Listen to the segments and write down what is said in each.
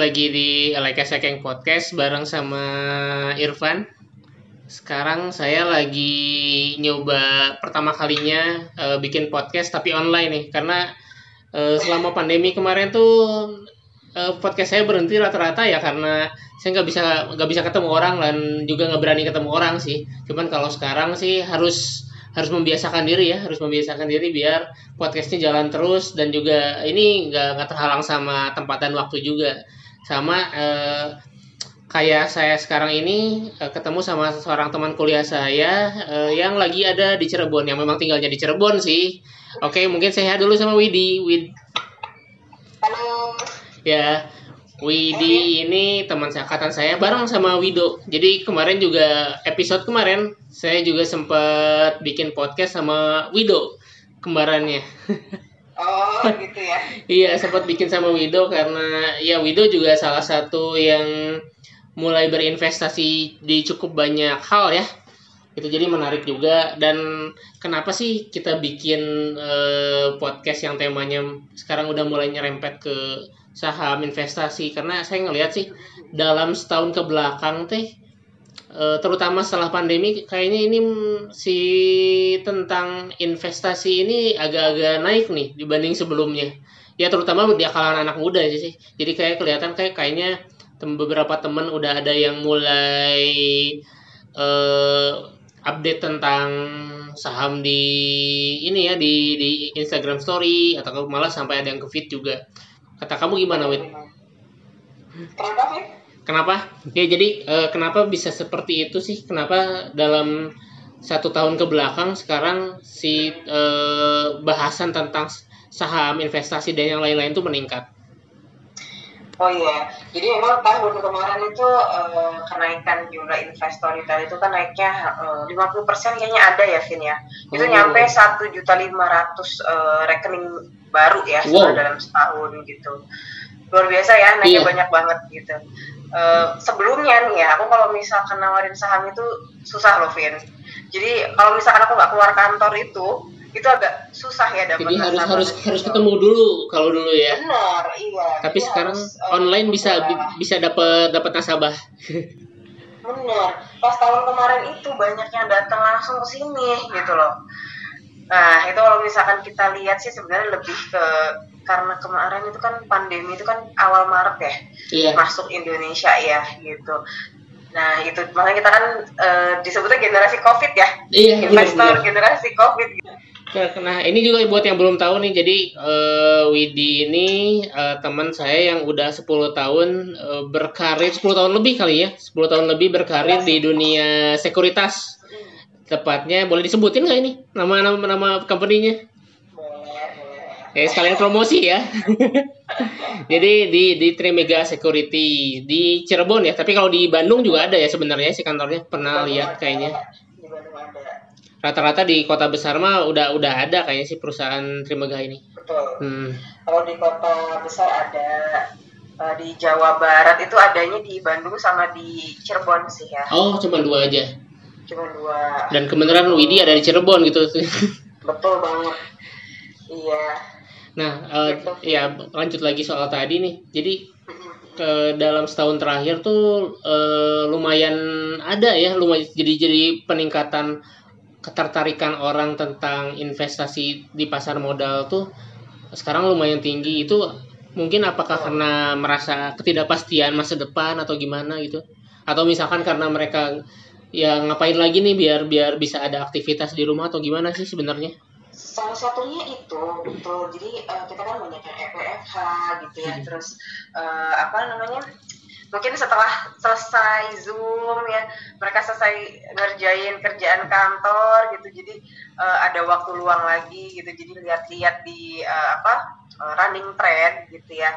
lagi di Like Sekeng Podcast bareng sama Irfan. Sekarang saya lagi nyoba pertama kalinya uh, bikin podcast tapi online nih karena uh, selama pandemi kemarin tuh uh, podcast saya berhenti rata-rata ya karena saya nggak bisa nggak bisa ketemu orang dan juga nggak berani ketemu orang sih. Cuman kalau sekarang sih harus harus membiasakan diri ya harus membiasakan diri biar podcastnya jalan terus dan juga ini nggak nggak terhalang sama tempat dan waktu juga sama eh, kayak saya sekarang ini eh, ketemu sama seorang teman kuliah saya eh, yang lagi ada di Cirebon yang memang tinggalnya di Cirebon sih oke mungkin saya dulu sama Widi Wid Halo. ya Widi ini teman seangkatan saya bareng sama Wido. Jadi kemarin juga episode kemarin saya juga sempat bikin podcast sama Wido kembarannya. Oh gitu ya. iya sempat bikin sama Wido karena ya Wido juga salah satu yang mulai berinvestasi di cukup banyak hal ya. Itu jadi menarik juga dan kenapa sih kita bikin eh, podcast yang temanya sekarang udah mulai nyerempet ke saham investasi karena saya ngelihat sih dalam setahun ke belakang teh eh, terutama setelah pandemi kayaknya ini si tentang investasi ini agak-agak naik nih dibanding sebelumnya ya terutama di kalangan anak muda sih jadi kayak kelihatan kayak kayaknya tem beberapa teman udah ada yang mulai eh, update tentang saham di ini ya di di Instagram Story atau malah sampai ada yang ke feed juga Kata kamu gimana, Wit? Kenapa, Fit? Kenapa? Ya jadi eh, kenapa bisa seperti itu sih? Kenapa dalam satu tahun ke belakang sekarang si eh, bahasan tentang saham investasi dan yang lain-lain itu meningkat? Oh iya, jadi memang tahun kemarin itu uh, kenaikan jumlah investor retail itu kan naiknya uh, 50% kayaknya ada ya, Vin ya. Itu Oh. nyampe satu juta lima ratus rekening baru ya Wow. dalam setahun gitu. Luar biasa ya, naiknya Iya. banyak banget gitu. Eh, sebelumnya nih ya, aku kalau misalkan nawarin saham itu susah loh, Vin. Jadi kalau misalkan aku nggak keluar kantor itu, itu agak susah ya dapat Jadi harus harus harus ketemu dulu kalau dulu ya. Benar, iya. Tapi Jadi sekarang harus, eh, online bisa coba. bi- bisa dapat dapat nasabah. Bener. Pas tahun kemarin itu banyak yang datang langsung ke sini gitu loh. Nah itu kalau misalkan kita lihat sih sebenarnya lebih ke karena kemarin itu kan pandemi itu kan awal Maret ya Iya. masuk Indonesia ya gitu. Nah itu makanya kita kan eh, disebutnya generasi COVID ya. Iya, benar, Investor benar. generasi COVID. Gitu. Nah, ini juga buat yang belum tahu nih. Jadi eh, Widi ini eh, teman saya yang udah 10 tahun eh, berkarir 10 tahun lebih kali ya. 10 tahun lebih berkarir di dunia sekuritas. Tepatnya boleh disebutin nggak ini nama nama nama company-nya? Ya sekalian promosi ya. Jadi di di Trimega Security di Cirebon ya. Tapi kalau di Bandung juga ada ya sebenarnya si kantornya. Pernah lihat kayaknya. Rata-rata di kota besar mah udah udah ada kayaknya si perusahaan Trimega ini. Betul. Hmm. Kalau di kota besar ada eh, di Jawa Barat itu adanya di Bandung sama di Cirebon sih ya. Oh, cuma dua aja. Cuma dua. Dan kebenaran Widi ada di Cirebon gitu. Betul banget. Iya. Nah, eh, ya lanjut lagi soal tadi nih. Jadi ke dalam setahun terakhir tuh eh, lumayan ada ya, lumayan jadi jadi peningkatan ketertarikan orang tentang investasi di pasar modal tuh sekarang lumayan tinggi. Itu mungkin apakah karena merasa ketidakpastian masa depan atau gimana gitu? Atau misalkan karena mereka ya ngapain lagi nih biar biar bisa ada aktivitas di rumah atau gimana sih sebenarnya? Salah satunya itu betul. Jadi eh, kita kan banyak yang EPFH gitu ya. Hmm. Terus eh, apa namanya? Mungkin setelah selesai Zoom ya, mereka selesai ngerjain kerjaan kantor gitu. Jadi eh, ada waktu luang lagi gitu. Jadi lihat-lihat di eh, apa? eh, running trend gitu ya.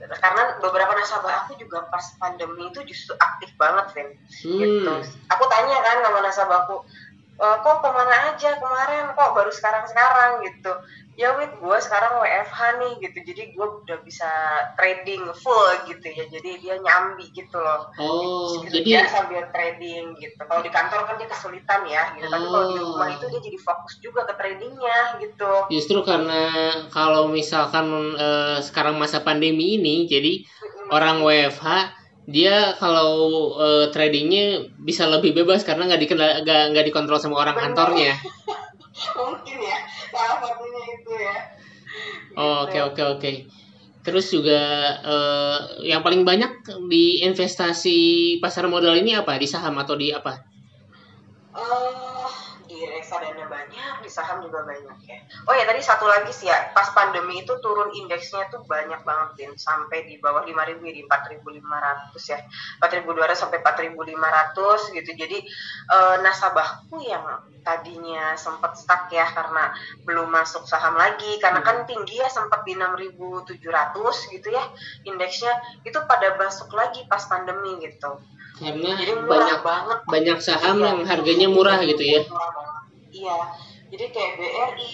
Karena beberapa nasabah aku juga pas pandemi itu justru aktif banget, Vin. gitu. Hmm. Aku tanya kan sama nasabahku, "E, kok ke mana aja kemarin, kok baru sekarang-sekarang gitu. Ya wit, gue sekarang WFH nih gitu, jadi gue udah bisa trading full gitu ya, jadi dia nyambi gitu loh. Oh, Gitu, jadi dia sambil trading gitu. Kalau di kantor kan dia kesulitan ya, gitu. Tapi kalau di Oh. rumah itu dia jadi fokus juga ke tradingnya gitu. Justru karena kalau misalkan eh, sekarang masa pandemi ini, jadi orang WFH dia kalau uh, tradingnya bisa lebih bebas karena nggak dikenal nggak nggak dikontrol sama orang kantornya. Mungkin ya, salah satunya itu ya. Oke oke oke. Terus juga uh, yang paling banyak di investasi pasar modal ini apa? Di saham atau di apa? Uh, reksadana banyak, di saham juga banyak ya. Oh ya tadi satu lagi sih ya, pas pandemi itu turun indeksnya tuh banyak banget Din, sampai di bawah 5000 di 4500 ya. 4200 sampai 4500 gitu. Jadi uh, nasabahku yang tadinya sempat stuck ya karena belum masuk saham lagi karena kan tinggi ya sempat di 6700 gitu ya indeksnya. Itu pada masuk lagi pas pandemi gitu. Karena jadi banyak banget. banyak saham yang harganya murah gitu ya iya. Jadi kayak BRI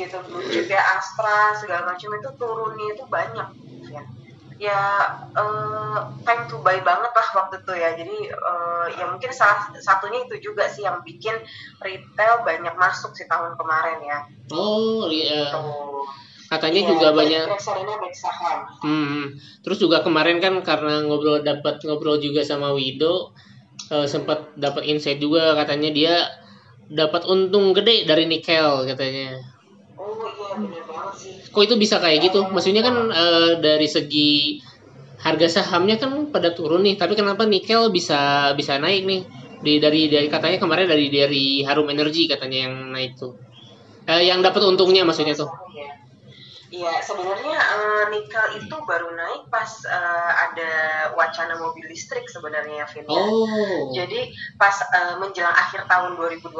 gitu juga Astra segala macam itu turunnya itu banyak. Ya ya uh, time to buy banget lah waktu itu ya. Jadi uh, ya mungkin salah satunya itu juga sih yang bikin retail banyak masuk sih tahun kemarin ya. Oh iya. Gitu. katanya ya, juga banyak saham. Hmm, terus juga kemarin kan karena ngobrol dapat ngobrol juga sama Wido uh, sempat dapat insight juga. Katanya dia dapat untung gede dari nikel katanya. Kok itu bisa kayak gitu? Maksudnya kan uh, dari segi harga sahamnya kan pada turun nih tapi kenapa nikel bisa bisa naik nih? Di dari dari katanya kemarin dari dari Harum Energy katanya yang naik tuh. Uh, yang dapat untungnya maksudnya tuh Iya, sebenarnya uh, nikel itu baru naik pas uh, ada wacana mobil listrik sebenarnya Vin. Ya. Oh. Jadi pas uh, menjelang akhir tahun 2020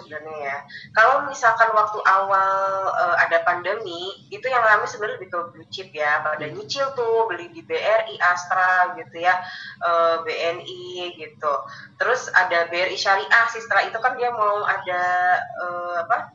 sebenarnya ya. Kalau misalkan waktu awal uh, ada pandemi, itu yang ramai sebenarnya lebih ke blue chip ya. Pada nyicil tuh beli di BRI, Astra gitu ya, uh, BNI gitu. Terus ada BRI Syariah sih setelah itu kan dia mau ada uh, apa?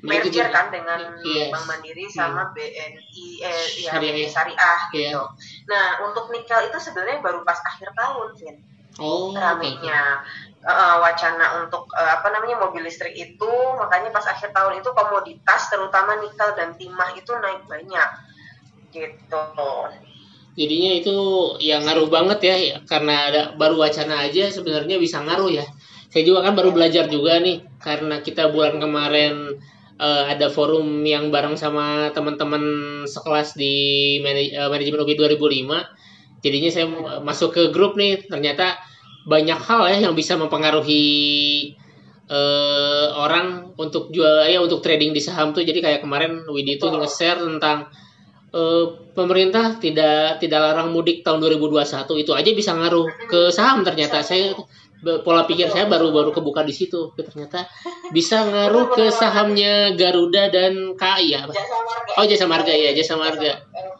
Merger kan dengan yes. Bank Mandiri sama BNI eh ya Syariah, Syariah gitu. Yeah. Nah, untuk nikel itu sebenarnya baru pas akhir tahun, Vin. Oh, ramenya okay. uh, wacana untuk uh, apa namanya mobil listrik itu makanya pas akhir tahun itu komoditas terutama nikel dan timah itu naik banyak gitu jadinya itu yang ngaruh banget ya karena ada baru wacana aja sebenarnya bisa ngaruh ya saya juga kan baru belajar juga nih karena kita bulan kemarin uh, ada forum yang bareng sama teman-teman sekelas di manaj uh, manajemen UB 2005 jadinya saya masuk ke grup nih ternyata banyak hal ya yang bisa mempengaruhi uh, orang untuk jual ya untuk trading di saham tuh. Jadi kayak kemarin Widi itu nge-share tentang uh, pemerintah tidak tidak larang mudik tahun 2021 itu aja bisa ngaruh ke saham ternyata. Saya pola pikir saya baru-baru kebuka di situ ternyata bisa ngaruh ke sahamnya Garuda dan KAI ya Jasa marga. oh jasa marga ya jasa marga. Eh,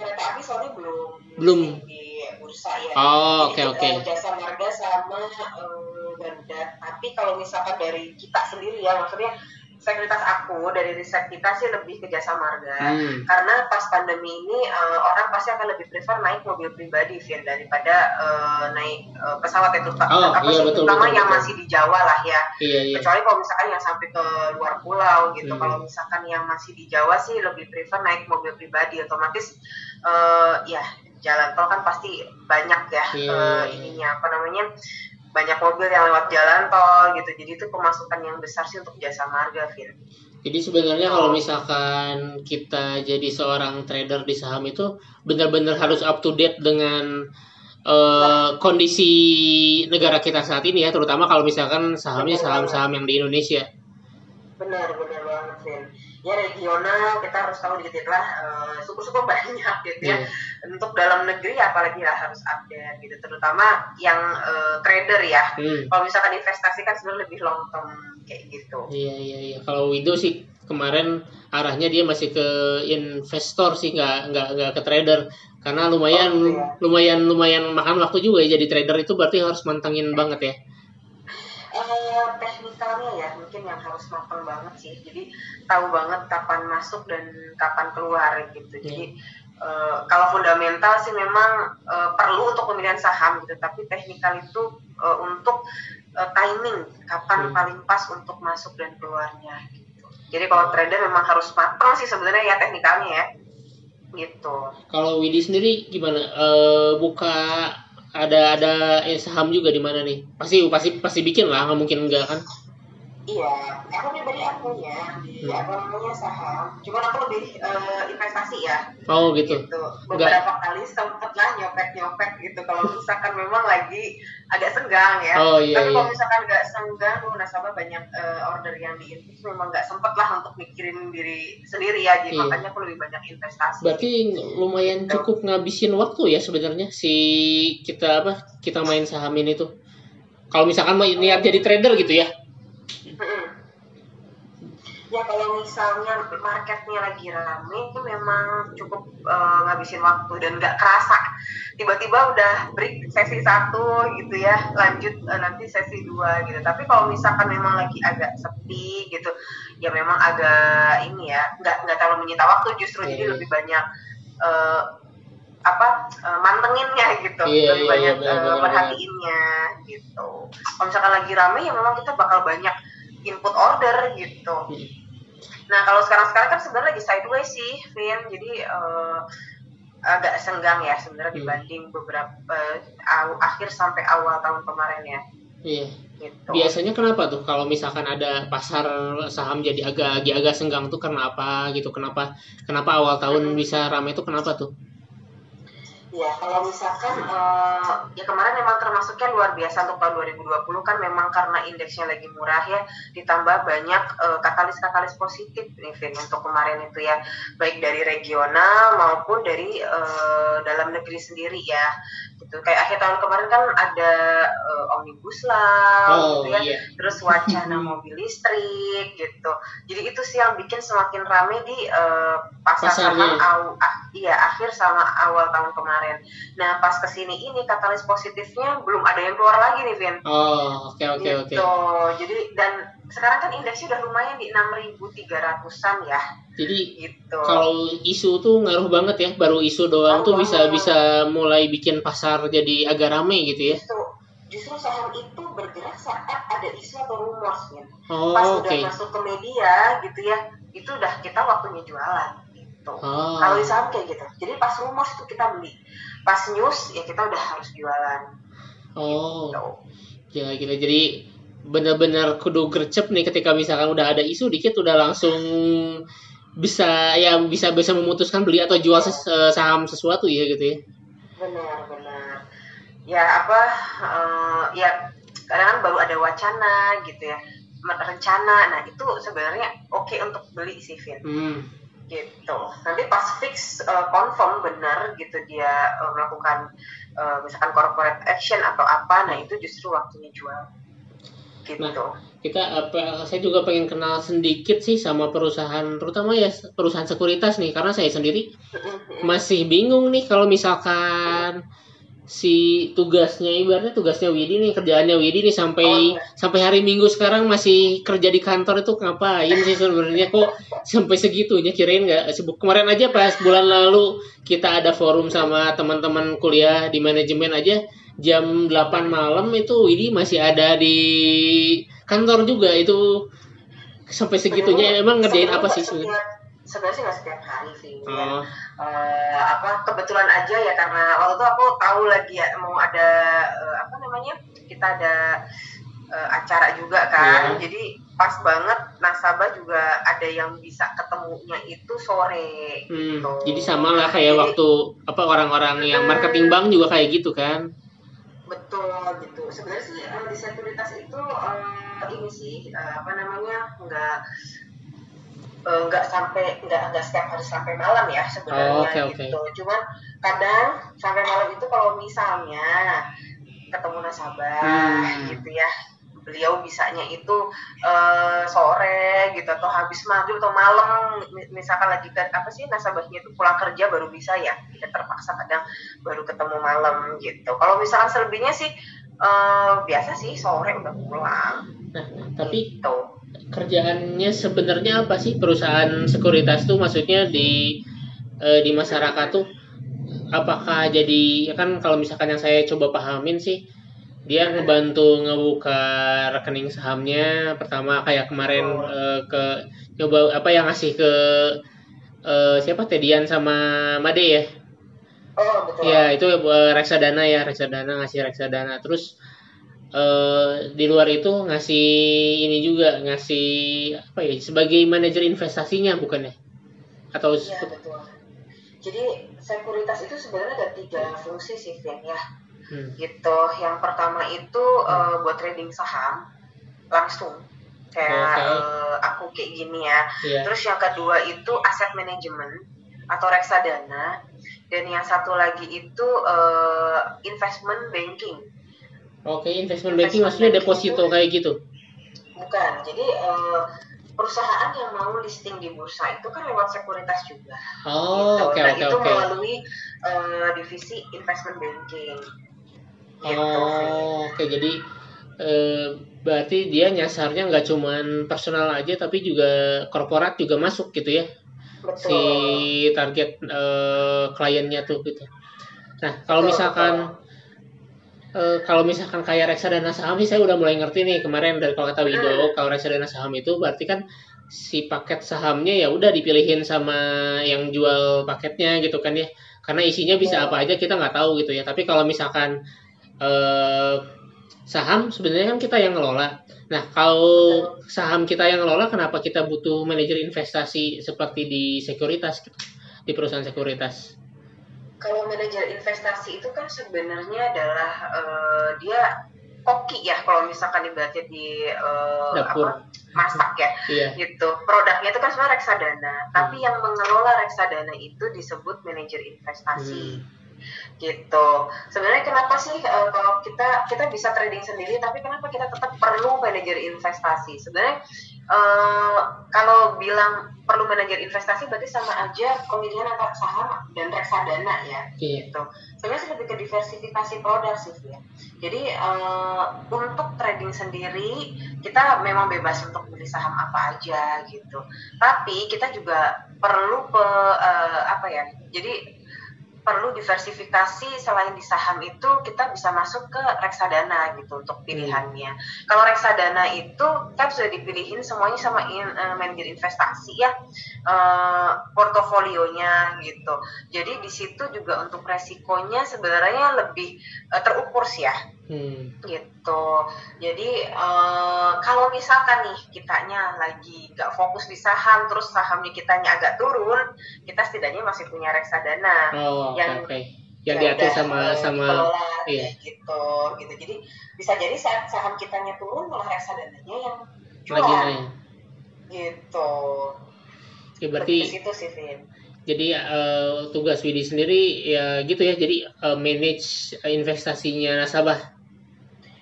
kereta api belum. Belum. Di bursa ya. Oh oke oke. okay, okay. jasa marga sama uh, Garuda. Tapi kalau misalkan dari kita sendiri ya maksudnya sekuritas aku dari riset kita sih lebih ke jasa marga hmm. karena pas pandemi ini uh, orang pasti akan lebih prefer naik mobil pribadi Vin daripada uh, naik uh, pesawat itu oh, apa iya, betul, terutama betul, yang betul. masih di Jawa lah ya iya, iya. kecuali kalau misalkan yang sampai ke luar pulau gitu hmm. kalau misalkan yang masih di Jawa sih lebih prefer naik mobil pribadi otomatis uh, ya jalan tol kan pasti banyak ya yeah. uh, ininya apa namanya banyak mobil yang lewat jalan tol gitu. Jadi itu pemasukan yang besar sih untuk jasa marga Vin. Jadi sebenarnya kalau misalkan kita jadi seorang trader di saham itu benar-benar harus up to date dengan uh, kondisi negara kita saat ini ya terutama kalau misalkan sahamnya saham-saham yang di Indonesia. Benar benar banget Vin ya regional kita harus tahu dikit lah uh, suku-suku banyak gitu ya. Yeah. untuk dalam negeri apalagi lah harus update gitu terutama yang uh, trader ya. Hmm. kalau misalkan investasi kan sebenarnya lebih long term kayak gitu. Iya iya iya. Kalau Wido sih kemarin arahnya dia masih ke investor sih nggak nggak nggak ke trader. Karena lumayan oh, iya. lumayan lumayan makan waktu juga ya jadi trader. Itu berarti harus mantengin banget ya uh, teknikalnya ya mungkin yang harus matang banget sih jadi tahu banget kapan masuk dan kapan keluar gitu yeah. jadi uh, kalau fundamental sih memang uh, perlu untuk pemilihan saham gitu tapi teknikal itu uh, untuk uh, timing kapan hmm. paling pas untuk masuk dan keluarnya gitu jadi kalau trader memang harus matang sih sebenarnya ya teknikalnya ya gitu Kalau Widi sendiri gimana? Eh, buka ada ada saham juga di mana nih? Pasti pasti pasti bikin lah, nggak mungkin enggak kan? Iya, aku pribadi aku ya di Hmm. apa namanya saham. Cuman aku lebih eh, investasi ya, Oh gitu. gitu. Beberapa kali sempet lah nyopet nyopet gitu. Kalau misalkan memang lagi agak senggang ya. Oh iya Tapi kalau iya. misalkan nggak senggang, tuh nasabah banyak eh, order yang diinput, memang nggak sempet lah untuk mikirin diri sendiri ya. Jadi Iya. makanya aku lebih banyak investasi. Berarti lumayan cukup ngabisin waktu ya sebenarnya si kita apa kita main saham ini tuh. Kalau misalkan mau niat jadi trader gitu ya. Mm-mm. Ya kalau misalnya marketnya lagi rame itu memang cukup eh, ngabisin waktu dan nggak kerasa. Tiba-tiba udah break sesi satu gitu ya, lanjut eh, nanti sesi dua gitu. Tapi kalau misalkan memang lagi agak sepi gitu, ya memang agak ini ya, nggak nggak terlalu menyita waktu justru jadi Iya. lebih banyak eh, apa mantenginnya gitu, Iya, lebih iya, banyak benar. merhatiinnya gitu. Kalau misalkan lagi rame ya memang kita bakal banyak input order gitu. Hmm. Nah kalau sekarang-sekarang kan sebenarnya lagi sideways sih, Vin. Jadi eh, agak senggang ya sebenarnya Hmm. dibanding beberapa aw- akhir sampai awal tahun kemarin ya. Iya. Gitu. Biasanya kenapa tuh kalau misalkan ada pasar saham jadi agak agak, agak senggang tuh karena apa gitu? Kenapa kenapa awal tahun bisa ramai tuh kenapa tuh? Ya, kalau misalkan eh, ya kemarin memang termasuknya luar biasa untuk tahun 2020 kan memang karena indeksnya lagi murah ya, ditambah banyak eh, katalis-katalis positif nih Vin untuk kemarin itu ya, baik dari regional maupun dari eh, dalam negeri sendiri ya. Gitu. Kayak akhir tahun kemarin kan ada eh, omnibus law Oh gitu ya, iya. terus wacana mobil listrik gitu. Jadi itu sih yang bikin semakin rame di eh, pasar saham aw- ah, iya akhir sama awal tahun kemarin. Nah pas ke sini ini katalis positifnya belum ada yang keluar lagi nih Vin. Oh oke oke oke. Gitu. Jadi dan sekarang kan indeksnya udah lumayan di 6.300-an ya Jadi gitu. kalau isu tuh ngaruh banget ya baru isu doang tuh Ngaruh bisa banget. bisa mulai bikin pasar jadi agak rame gitu ya Justru, justru saham itu bergerak saat ada isu atau rumor Vin. oh Pas oke udah masuk ke media gitu ya, itu udah kita waktunya jualan gitu. Oh. Kalau di saham kayak gitu. Jadi pas rumor itu kita beli. Pas news ya kita udah harus jualan. oh Gitu. ya gitu jadi benar-benar kudu gercep nih ketika misalkan udah ada isu dikit udah langsung bisa ya bisa bisa memutuskan beli atau jual ses- eh, saham sesuatu ya gitu ya. Benar, benar. Ya apa eh, ya kadang kan baru ada wacana gitu ya rencana. Nah itu sebenarnya oke untuk beli sih Vin. Hmm. gitu. Nanti pas fix uh, confirm benar gitu dia uh, melakukan uh, misalkan corporate action atau apa nah itu justru waktunya jual gitu. Kita apa saya juga pengen kenal sedikit sih sama perusahaan terutama ya perusahaan sekuritas nih karena saya sendiri masih bingung nih kalau misalkan si tugasnya ibaratnya tugasnya Widi nih kerjaannya Widi nih sampai Oh, iya. sampai hari Minggu sekarang masih kerja di kantor itu ngapain sih sebenarnya? Kok sampai segitunya? Kirain nggak sibuk? Kemarin aja pas bulan lalu kita ada forum sama teman-teman kuliah di manajemen aja jam 8 malam itu Widi masih ada di kantor juga itu sampai segitunya emang ngerjain apa sih sebenarnya? sebenarnya sih nggak setiap hari sih ya. Oh, Eh, apa kebetulan aja ya karena waktu itu aku tahu lagi ya mau ada eh, apa namanya kita ada eh, acara juga kan Iya. jadi pas banget nasabah juga ada yang bisa ketemunya itu sore hmm, gitu. jadi sama lah kayak Jadi- waktu apa orang-orang yang marketing bank juga kayak gitu kan? Betul gitu sebenarnya sih eh, di sekuritas itu eh, ini sih eh, apa namanya nggak eh, nggak sampai nggak nggak setiap hari sampai malam ya sebenarnya Oh, oke, oke. gitu cuman kadang sampai malam itu kalau misalnya ketemu nasabah Hmm. gitu ya beliau bisanya itu eh, sore gitu atau habis maghrib atau malam mi- misalkan lagi ke apa sih nasabahnya itu pulang kerja baru bisa ya tidak terpaksa kadang baru ketemu malam gitu. Kalau misalkan selebihnya sih eh, biasa sih sore udah pulang. Nah, tapi gitu. kerjaannya sebenarnya apa sih? Perusahaan sekuritas tuh maksudnya di eh, di masyarakat tuh apakah jadi ya kan kalau misalkan yang saya coba pahamin sih dia ngebantu ngebuka rekening sahamnya pertama kayak kemarin eh, ke coba apa yang ngasih ke eh, siapa Tedian sama Made ya Oh betul. ya itu eh, reksadana ya reksadana ngasih reksadana terus eh, di luar itu ngasih ini juga ngasih apa ya sebagai manajer investasinya bukannya atau Iya betul. Jadi sekuritas itu sebenarnya ada tiga fungsi sih Vin ya. Hmm. Gitu. Yang pertama itu eh, buat trading saham langsung kayak Oke. eh, aku kayak gini ya. Iya. Terus yang kedua itu aset manajemen atau reksadana dan yang satu lagi itu eh, investment banking. Oke, investment banking maksudnya deposito kayak gitu. Bukan. Jadi eh, perusahaan yang mau listing di bursa itu kan lewat sekuritas juga. Oh, oke gitu. nah oke itu oke. melalui eh, divisi investment banking. Gitu. Oh, oke jadi eh, berarti dia nyasarnya nggak cuman personal aja tapi juga korporat juga masuk gitu ya Betul. si target eh, kliennya tuh gitu. Nah kalau Betul, misalkan eh, kalau misalkan kayak reksadana saham sih saya udah mulai ngerti nih kemarin dari kalau kata Wido kalau reksadana saham itu berarti kan si paket sahamnya ya udah dipilihin sama yang jual paketnya gitu kan ya karena isinya bisa apa aja kita nggak tahu gitu ya tapi kalau misalkan eh, saham sebenarnya kan kita yang ngelola nah kalau saham kita yang ngelola kenapa kita butuh manajer investasi seperti di sekuritas gitu di perusahaan sekuritas Kalau manajer investasi itu kan sebenarnya adalah eh, dia koki ya kalau misalkan ibaratnya di eh, Dapur. apa masak ya iya gitu. Produknya itu kan sebenarnya reksadana, tapi yang mengelola reksadana itu disebut manajer investasi. Hmm. Gitu. Sebenarnya kenapa sih eh, kalau kita kita bisa trading sendiri, tapi kenapa kita tetap perlu manajer investasi? Sebenarnya eh, kalau bilang perlu manajer investasi berarti sama aja pemilihan antara saham dan reksadana ya, iya gitu. Sebenarnya lebih ke diversifikasi produk sih ya. Jadi eh, untuk trading sendiri kita memang bebas untuk beli saham apa aja gitu. Tapi kita juga perlu pe, eh, apa ya? Jadi perlu diversifikasi selain di saham itu kita bisa masuk ke reksadana gitu untuk pilihannya. Kalau reksadana itu kan sudah dipilihin semuanya sama in, eh, manajer investasi ya eh, portofolionya gitu. Jadi di situ juga untuk resikonya sebenarnya lebih eh, terukur sih ya Hmm. gitu. Jadi eh, kalau misalkan nih kitanya lagi nggak fokus di saham, terus sahamnya kitanya agak turun, kita setidaknya masih punya reksadana Oh, Yang- oke. Yang Ya diatur sama sama dikelola, iya. gitu, gitu. Jadi bisa jadi saat saham kitanya turun malah reksadananya yang jual, lagi naik. gitu. Ya berarti ke situ sih, Vin. jadi eh, tugas Widi sendiri ya gitu ya. Jadi eh, manage investasinya nasabah.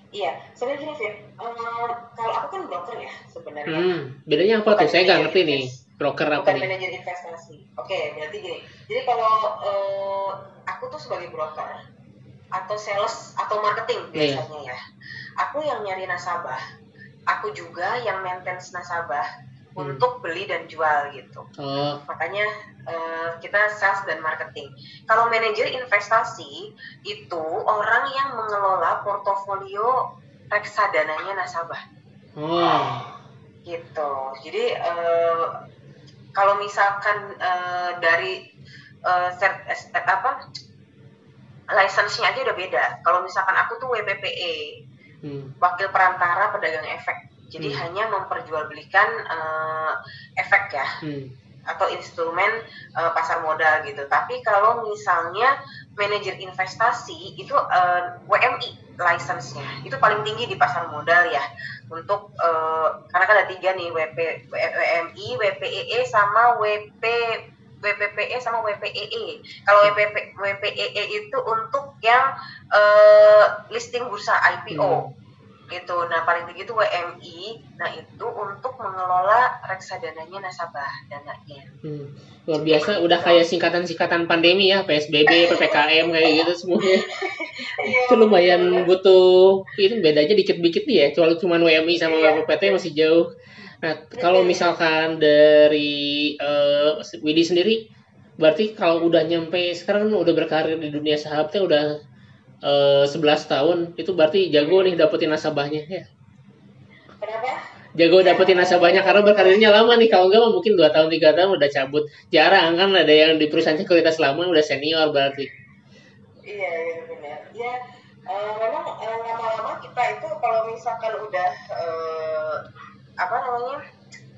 Iya, sebenarnya gini, Vin. Eh, kalau aku kan broker ya sebenarnya. Hmm, bedanya apa Bukan tuh? Saya nggak ngerti nih. Broker apa bukan nih? manajer investasi. Oke, berarti gini. Jadi kalau eh, aku tuh sebagai broker atau sales atau marketing Iya. biasanya ya, aku yang nyari nasabah, aku juga yang maintenance nasabah Hmm. untuk beli dan jual gitu. Oh, Makanya eh, kita sales dan marketing. Kalau manajer investasi itu orang yang mengelola portofolio reksadananya nasabah oh, gitu. Jadi eh, kalau misalkan eh, dari es- eh, apa license-nya aja udah beda. Kalau misalkan aku tuh WPPE, hmm. wakil perantara pedagang efek. Jadi Hmm. hanya memperjualbelikan eh, efek ya Hmm. atau instrumen eh, pasar modal gitu. Tapi kalau misalnya manajer investasi itu eh, WMI license-nya itu paling tinggi di pasar modal ya untuk eh, karena kan ada tiga nih WP, WMI, WPEE E sama WP WPPE sama WPEE. Kalau WPP, WPEE itu untuk yang eh, listing bursa IPO gitu. Nah paling tinggi itu WMI. Nah itu untuk mengelola reksadananya nasabah dananya. Hmm. Luar biasa, udah kayak singkatan-singkatan pandemi ya, PSBB, PPKM kayak gitu semuanya. Itu lumayan butuh, itu bedanya dikit-dikit nih ya, cuma cuman WMI sama Iya. WPT masih jauh. Nah, kalau misalkan dari eh, Widi sendiri, berarti kalau udah nyampe sekarang udah berkarir di dunia saham teh udah eh, 11 tahun, itu berarti jago nih dapetin nasabahnya ya. Kenapa? jago dapetin nasabahnya karena berkarirnya lama nih. Kalau enggak mungkin dua tahun tiga tahun udah cabut. Jarang kan ada yang di perusahaan sekuritas lama udah senior berarti. Iya iya benar. Ya uh, memang uh, lama-lama kita itu kalau misalkan udah uh, apa namanya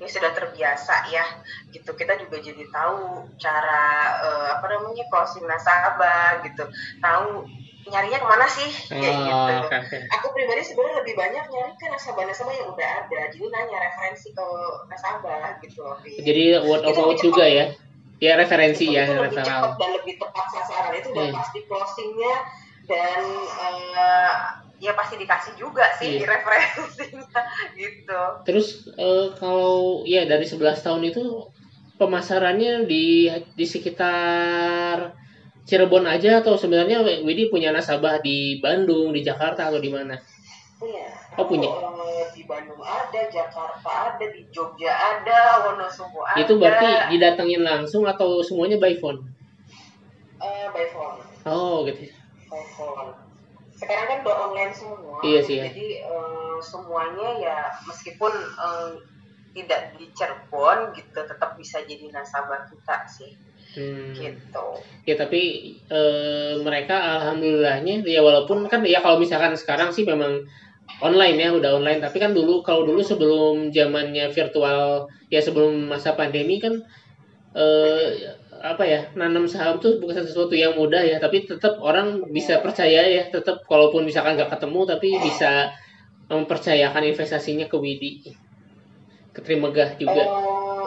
ya sudah terbiasa ya gitu. Kita juga jadi tahu cara uh, apa namanya closing nasabah gitu. Tahu nyarinya ke mana sih? Kayak Oh, gitu. oke, oke. aku pribadi sebenarnya lebih banyak nyari ke nasabah-nasabah yang udah ada. Jadi nanya referensi ke nasabah gitu Vin. jadi word of mouth lebih juga ya? Ya referensi itu, ya itu lebih cepat dan lebih tepat sasaran. Itu udah Iya. pasti closingnya dan eh, ya pasti dikasih juga sih Iya. referensinya gitu. Terus eh, kalau ya dari 11 tahun itu pemasarannya di di sekitar Cirebon aja atau sebenarnya Widi punya nasabah di Bandung, di Jakarta atau di mana? Iya. Oh, punya. Eh, di Bandung ada, Jakarta ada, di Jogja ada, Wonosobo ada. Itu berarti didatengin langsung atau semuanya by phone? eh, by phone, Oh gitu. by phone. Sekarang kan udah online semua. Iya sih, ya. Jadi eh, semuanya ya meskipun eh, tidak di Cirebon gitu, tetap bisa jadi nasabah kita sih. Hmm. Gitu. Ya tapi eh, mereka alhamdulillahnya ya walaupun kan ya kalau misalkan sekarang sih memang online ya udah online tapi kan dulu kalau dulu sebelum zamannya virtual ya sebelum masa pandemi kan eh apa ya nanam saham tuh bukan sesuatu yang mudah ya tapi tetap orang bisa percaya ya tetap walaupun misalkan nggak ketemu tapi bisa mempercayakan investasinya ke Widi ke Trimegah juga. Eh,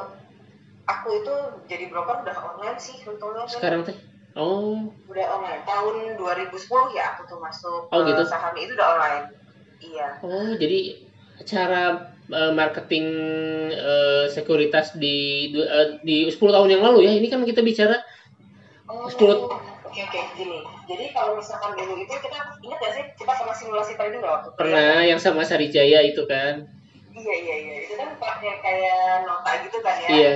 aku itu jadi broker udah online sih kan. sekarang teh? Oh. Udah online. Tahun 2010 ya aku tuh masuk Oh, gitu? saham itu udah online. Iya. Oh, jadi cara eh, marketing eh, sekuritas di eh, di 10 tahun yang lalu ya. Ini kan kita bicara oh, Sepuluh- oke oke. Gini. Jadi kalau misalkan dulu itu kita ingat gak sih? Kita pernah simulasi trading waktu pernah yang sama Sarijaya itu kan. Iya iya iya itu kan pakai kayak nota gitu kan ya Iya.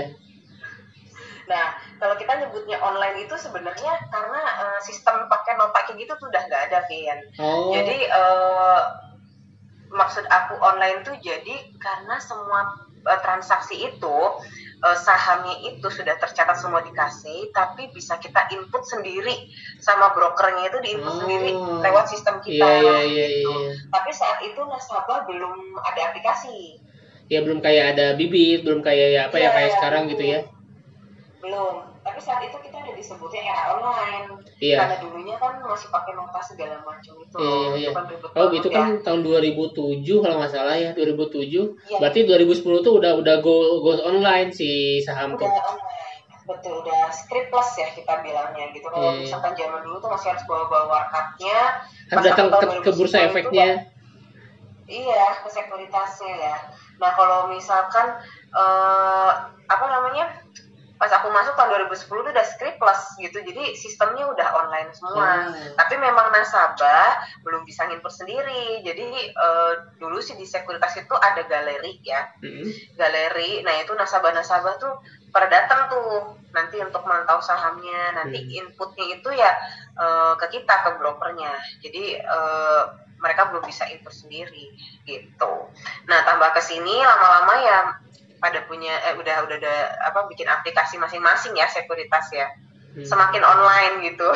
nah kalau kita nyebutnya online itu sebenarnya karena eh, sistem pakai nota kayak gitu tuh udah nggak ada Vian Oh. Jadi eh, maksud aku online tuh jadi karena semua eh, transaksi itu eh, sahamnya itu sudah tercatat semua dikasih, tapi bisa kita input sendiri sama brokernya itu diinput Oh. sendiri lewat sistem kita. Iya iya iya gitu. iya. Tapi saat itu nasabah belum ada aplikasi, Ya belum kayak ada bibit, belum kayak ya apa ya Iya, kayak iya, sekarang belum. gitu ya. belum. Tapi saat itu kita udah disebutnya era online. Iya. Karena dulunya kan masih pakai nota segala macam itu. Iya, iya, iya. Itu kan Oh, itu ya. kan tahun 2007 kalau nggak salah ya, 2007. Iya. Berarti 2010 tuh udah udah go go online si saham tuh. udah online betul udah scriptless ya kita bilangnya gitu kalau Iya. misalkan zaman dulu tuh masih harus bawa bawa warkapnya Harus datang ke, ke bursa 2010 itu efeknya. kan- iya ke sekuritasnya ya nah kalau misalkan eh, apa namanya pas aku masuk tahun 2010 itu udah scriptless gitu jadi sistemnya udah online semua Oh. tapi memang nasabah belum bisa nginput sendiri jadi eh, dulu sih di sekuritas itu ada galeri ya Mm-mm. galeri. Nah, itu nasabah-nasabah tuh pada datang tuh nanti untuk mantau sahamnya. Nanti Hmm. inputnya itu ya eh, ke kita ke brokernya. Jadi eh, mereka belum bisa input sendiri gitu. Nah, tambah ke sini lama-lama ya pada punya eh udah udah ada apa bikin aplikasi masing-masing ya sekuritas ya. Hmm. Semakin online gitu.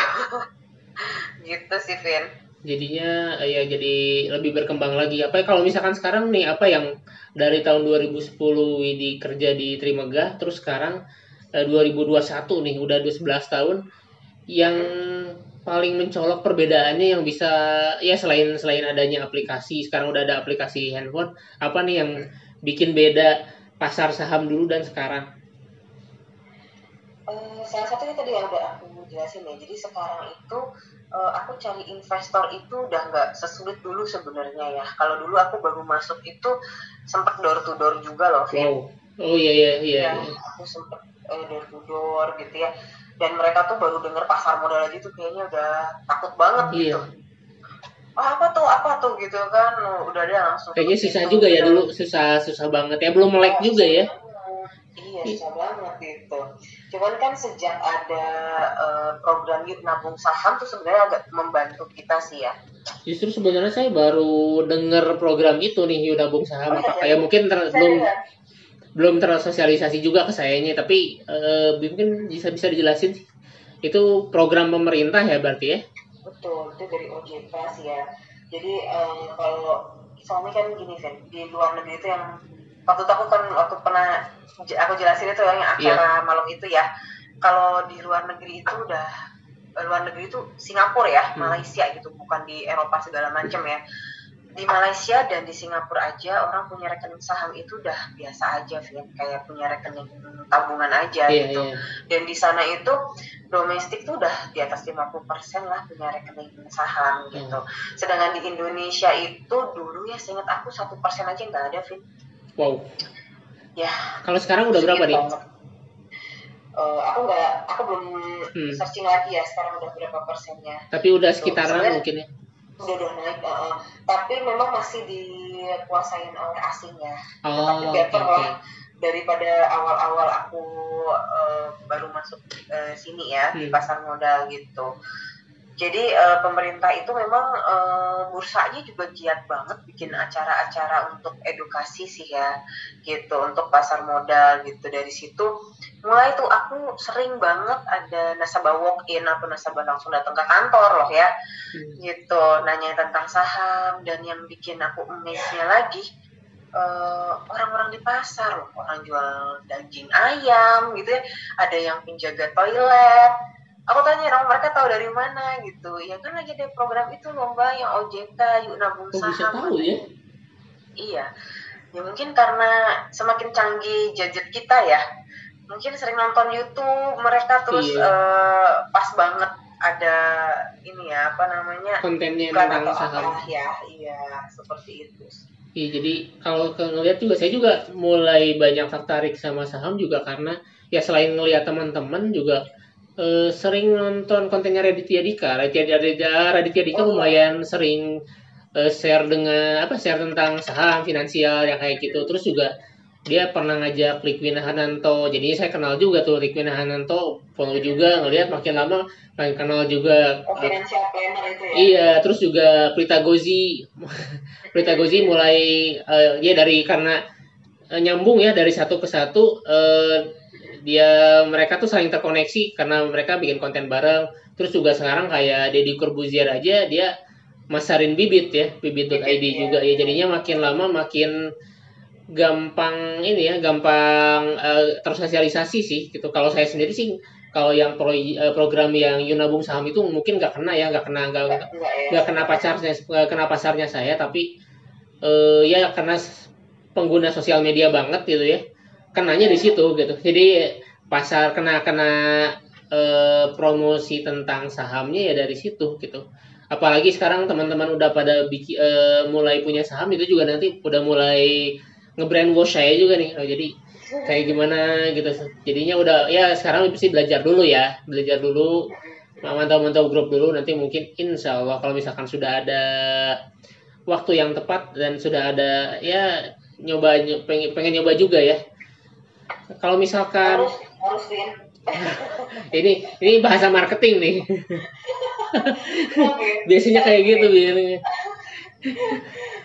gitu sih, Vin. jadinya eh, ya jadi lebih berkembang lagi apa ya, kalau misalkan sekarang nih apa yang dari tahun 2010 Widi kerja di Trimegah terus sekarang eh, 2021 nih udah 11 tahun yang paling mencolok perbedaannya yang bisa ya selain selain adanya aplikasi sekarang udah ada aplikasi handphone apa nih yang bikin beda pasar saham dulu dan sekarang Eh, salah satunya tadi yang udah aku jelasin ya. Jadi sekarang itu eh, aku cari investor itu udah nggak sesulit dulu sebenarnya ya. Kalau dulu aku baru masuk itu sempat door to door juga loh, wow oh iya iya iya Ya, aku sempet eh, door to door gitu ya. Dan mereka tuh baru denger pasar modal aja tuh kayaknya udah takut banget Iya. gitu. Ah, apa tuh apa tuh gitu kan udah ada langsung kayaknya tutup susah pintu, juga ya dulu susah susah banget ya belum melek juga ya Iya, Iya susah banget itu. Cuman kan sejak ada uh, program yuk nabung saham tuh sebenarnya agak membantu kita sih ya. Justru sebenarnya saya baru dengar program itu nih yuk nabung saham. Oh, iya, ya, mungkin ter belum belum tersosialisasi juga ke saya sayanya, tapi uh, mungkin bisa bisa dijelasin sih. Itu program pemerintah ya berarti ya? Betul, itu dari OJK sih ya. Jadi um, kalau suami kan gini kan di luar negeri itu yang waktu itu aku kan waktu pernah aku jelasin itu yang acara yeah. malam itu ya kalau di luar negeri itu udah luar negeri itu Singapura ya hmm. Malaysia gitu bukan di Eropa segala macam ya di Malaysia dan di Singapura aja orang punya rekening saham itu udah biasa aja Vin kayak punya rekening tabungan aja yeah, gitu yeah. dan di sana itu domestik tuh udah di atas 50% lah punya rekening saham gitu hmm. sedangkan di Indonesia itu dulu ya seingat aku satu persen aja nggak ada Vin Wow. Ya. Kalau sekarang udah berapa nih? Uh, aku nggak, aku belum hmm. searching lagi ya sekarang udah berapa persennya. Tapi udah sekitaran Sebenarnya, mungkin ya. Udah udah naik, uh, tapi memang masih dikuasain oleh asing ya. Oh, tapi better okay, lah daripada awal-awal aku uh, baru masuk uh, sini ya hmm. di pasar modal gitu. Jadi uh, pemerintah itu memang uh, bursanya juga giat banget bikin acara-acara untuk edukasi sih ya, gitu untuk pasar modal gitu. Dari situ mulai tuh aku sering banget ada nasabah walk in atau nasabah langsung datang ke kantor loh ya, hmm. gitu nanya tentang saham dan yang bikin aku amaze-nya lagi uh, orang-orang di pasar loh, orang jual daging ayam gitu ya, ada yang penjaga toilet aku tanya dong mereka tahu dari mana? Gitu. Ya kan lagi ada program itu lomba yang OJK yuk nabung saham bisa tahu ya? Iya. Ya mungkin karena semakin canggih gadget kita ya. Mungkin sering nonton YouTube mereka terus iya. uh, pas banget ada ini ya apa namanya kontennya tentang saham. ya iya seperti itu Iya, jadi kalau ngelihat juga saya juga mulai banyak tertarik sama saham juga karena ya selain ngelihat teman-teman juga uh, sering nonton kontennya Raditya Dika. Raditya, Raditya, Raditya Dika oh. lumayan sering uh, share dengan apa share tentang saham finansial yang kayak gitu. Terus juga dia pernah ngajak Likwina Hananto. Jadinya saya kenal juga tuh Likwina Hananto. Follow juga ngelihat makin lama makin kenal juga. Oh, planner itu ya. Iya, terus juga Prita Gozi. Prita Gozi mulai uh, ya dari karena uh, nyambung ya dari satu ke satu uh, dia mereka tuh saling terkoneksi karena mereka bikin konten bareng. Terus juga sekarang kayak Deddy Corbuzier aja dia masarin bibit ya bibit.id ya. juga. Ya jadinya makin lama makin gampang ini ya gampang uh, tersosialisasi sih gitu. Kalau saya sendiri sih kalau yang pro, uh, program yang Yunabung saham itu mungkin nggak kena ya nggak kena nggak nggak kena pacarnya kena pasarnya saya tapi uh, ya karena pengguna sosial media banget gitu ya kenanya di situ gitu. Jadi pasar kena kena e, promosi tentang sahamnya ya dari situ gitu. Apalagi sekarang teman-teman udah pada bikin e, mulai punya saham itu juga nanti udah mulai ngebrand wash saya juga nih. Oh, jadi kayak gimana gitu. Jadinya udah ya sekarang mesti belajar dulu ya belajar dulu mantau-mantau grup dulu nanti mungkin insya Allah kalau misalkan sudah ada waktu yang tepat dan sudah ada ya nyoba pengen, pengen nyoba juga ya kalau misalkan harus, harus ini ini bahasa marketing nih. Biasanya kayak gitu biasanya.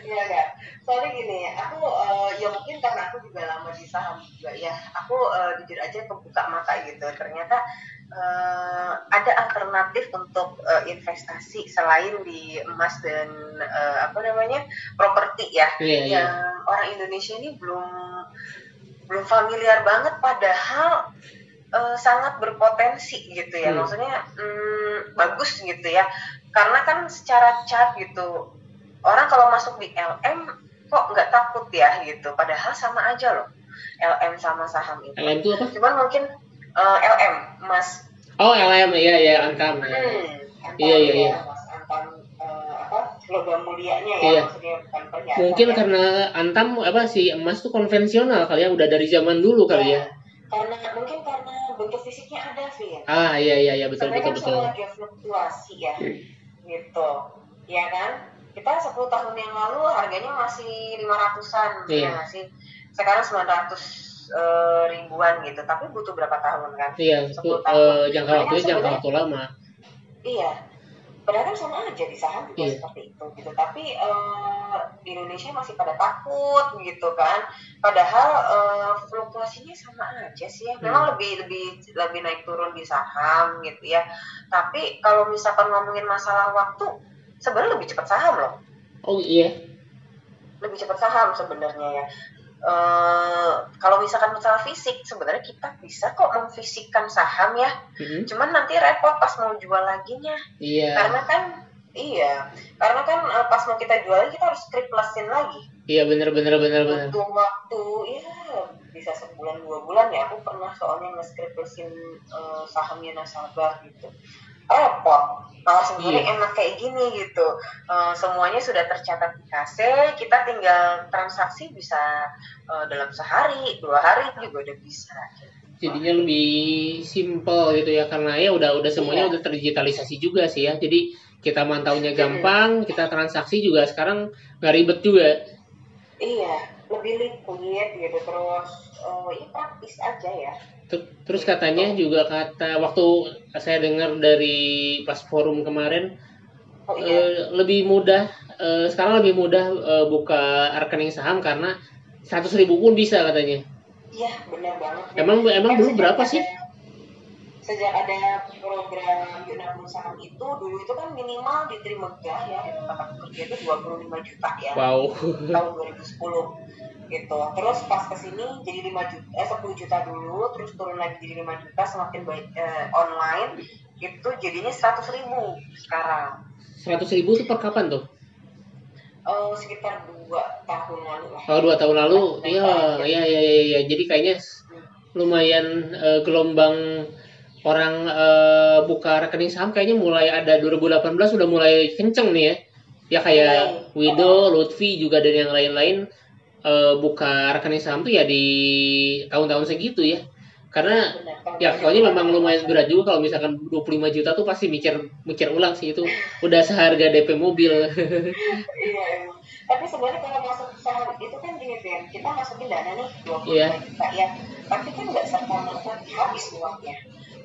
Iya enggak. Soalnya gini, aku uh, ya mungkin karena aku juga lama di saham juga ya. Aku uh, jujur aja kebuka mata gitu. Ternyata uh, ada alternatif untuk uh, investasi selain di emas dan uh, apa namanya properti ya. Yeah, iya. yang yeah. orang Indonesia ini belum belum familiar banget padahal uh, sangat berpotensi gitu ya. Hmm. maksudnya um, bagus gitu ya. Karena kan secara chart gitu orang kalau masuk di LM kok nggak takut ya gitu. Padahal sama aja loh LM sama saham itu. LM itu apa? cuman mungkin uh, eh, LM mas. Oh LM iya iya angkam ya. hmm, iya iya. iya logam mulianya ya iya. maksudnya bukan perhiasan mungkin ya. karena antam apa sih emas tuh konvensional kali ya udah dari zaman dulu kali ya, ya. karena mungkin karena bentuk fisiknya ada sih ya. Ah iya iya iya betul betul kan betul fluktuasi ya gitu. Ya kan? Kita 10 tahun yang lalu harganya masih lima ratusan iya. ya masih sekarang sembilan ratus uh, ribuan gitu tapi butuh berapa tahun kan? Iya itu uh, jangka waktunya jangka waktu lama. Iya padahal kan sama aja di saham juga yeah. seperti itu gitu. Tapi uh, di Indonesia masih pada takut gitu kan. Padahal uh, fluktuasinya sama aja sih ya. Memang hmm. lebih lebih lebih naik turun di saham gitu ya. Tapi kalau misalkan ngomongin masalah waktu sebenarnya lebih cepat saham loh. Oh iya. Lebih cepat saham sebenarnya ya Uh, kalau misalkan masalah fisik sebenarnya kita bisa kok memfisikkan saham ya. Mm-hmm. cuman nanti repot pas mau jual lagi nya iya. Karena kan iya. Karena kan uh, pas mau kita jual kita harus scriptlesin lagi. Iya bener bener bener bener. Butuh waktu ya bisa sebulan dua bulan ya aku pernah soalnya nge-scriptlesin uh, sahamnya nasabah gitu repot malah sebenarnya iya. enak kayak gini gitu. Uh, semuanya sudah tercatat di kase kita tinggal transaksi bisa uh, dalam sehari dua hari juga udah bisa. Jadinya lebih simple gitu ya karena ya udah udah semuanya iya. udah terdigitalisasi juga sih ya. Jadi kita mantaunya gampang kita transaksi juga sekarang nggak ribet juga. Iya lebih liquid gitu terus uh, ya praktis aja ya Terus katanya juga kata waktu saya dengar dari pas forum kemarin oh, iya. uh, lebih mudah uh, sekarang lebih mudah uh, buka rekening saham karena seratus ribu pun bisa katanya. Iya benar banget. Emang emang dulu berapa ada, sih? Sejak ada program Yunabung Saham itu dulu itu kan minimal di Trimegah ya tempat kerja itu 25 juta ya. Wow. Tahun 2010 gitu terus pas ke sini jadi 5 juta eh 10 juta dulu terus turun lagi jadi 5 juta semakin baik eh, online itu jadinya 100 ribu sekarang 100 ribu itu per kapan tuh? Oh, sekitar dua tahun lalu lah. Oh, dua tahun lalu, iya, iya, iya, iya, ya. Jadi kayaknya lumayan uh, gelombang orang uh, buka rekening saham kayaknya mulai ada 2018 sudah mulai kenceng nih ya. Ya kayak Wido, Lutfi juga dan yang lain-lain uh, buka rekening saham tuh ya di tahun-tahun segitu ya. Karena ya soalnya memang lumayan berat juga kalau misalkan 25 juta tuh pasti mikir mikir ulang sih itu. Udah seharga DP mobil. Iya tapi sebenarnya kalau masuk saham itu kan gini ya kita masukin dana nih 25 yeah. juta ya. Tapi kan nggak serta merta habis uangnya.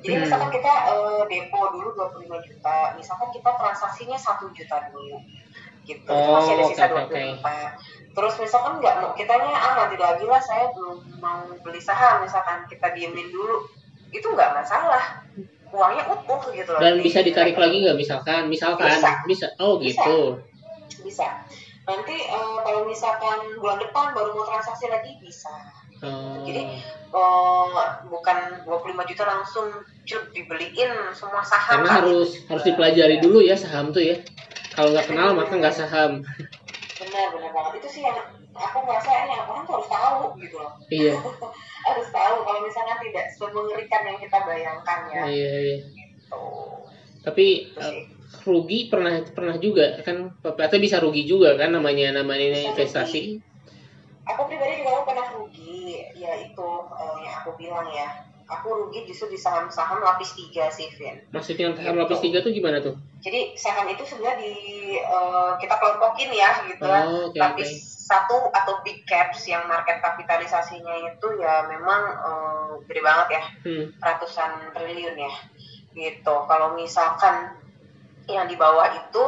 Jadi hmm. misalkan kita uh, depo dulu 25 juta misalkan kita transaksinya satu juta dulu gitu. Oh, masih ada sisa okay, 24 okay terus misalkan nggak mau kitanya ah nanti lagi lah saya belum mau beli saham. Misalkan kita diemin dulu itu nggak masalah. Uangnya utuh gitu loh. Dan bisa ditarik lagi nggak misalkan? Misalkan? Bisa. bisa. Oh gitu. Bisa, nanti uh, kalau misalkan bulan depan baru mau transaksi lagi bisa. Oh. jadi uh, bukan 25 juta langsung cukup dibeliin semua saham. Karena harus harus dipelajari dulu ya saham tuh ya. Kalau nggak kenal maka nggak saham benar benar banget. Itu sih yang aku merasa ini orang tuh harus tahu gitu loh. Iya. Harus tahu kalau misalnya tidak semengerikan yang kita bayangkan ya. Iya iya. Gitu. tapi uh, rugi pernah pernah juga kan? Atau bisa rugi juga kan? Namanya namanya bisa investasi. rugi. aku pribadi juga pernah rugi. Ya itu uh, yang aku bilang ya aku rugi justru di saham-saham lapis tiga sih Vin. Maksudnya saham gitu. lapis tiga tuh gimana tuh? Jadi saham itu sebenarnya di uh, kita kelompokin ya gitu. Oh, okay, lapis okay. satu atau big caps yang market kapitalisasinya itu ya memang uh, gede banget ya, hmm. ratusan triliun ya gitu. Kalau misalkan yang di bawah itu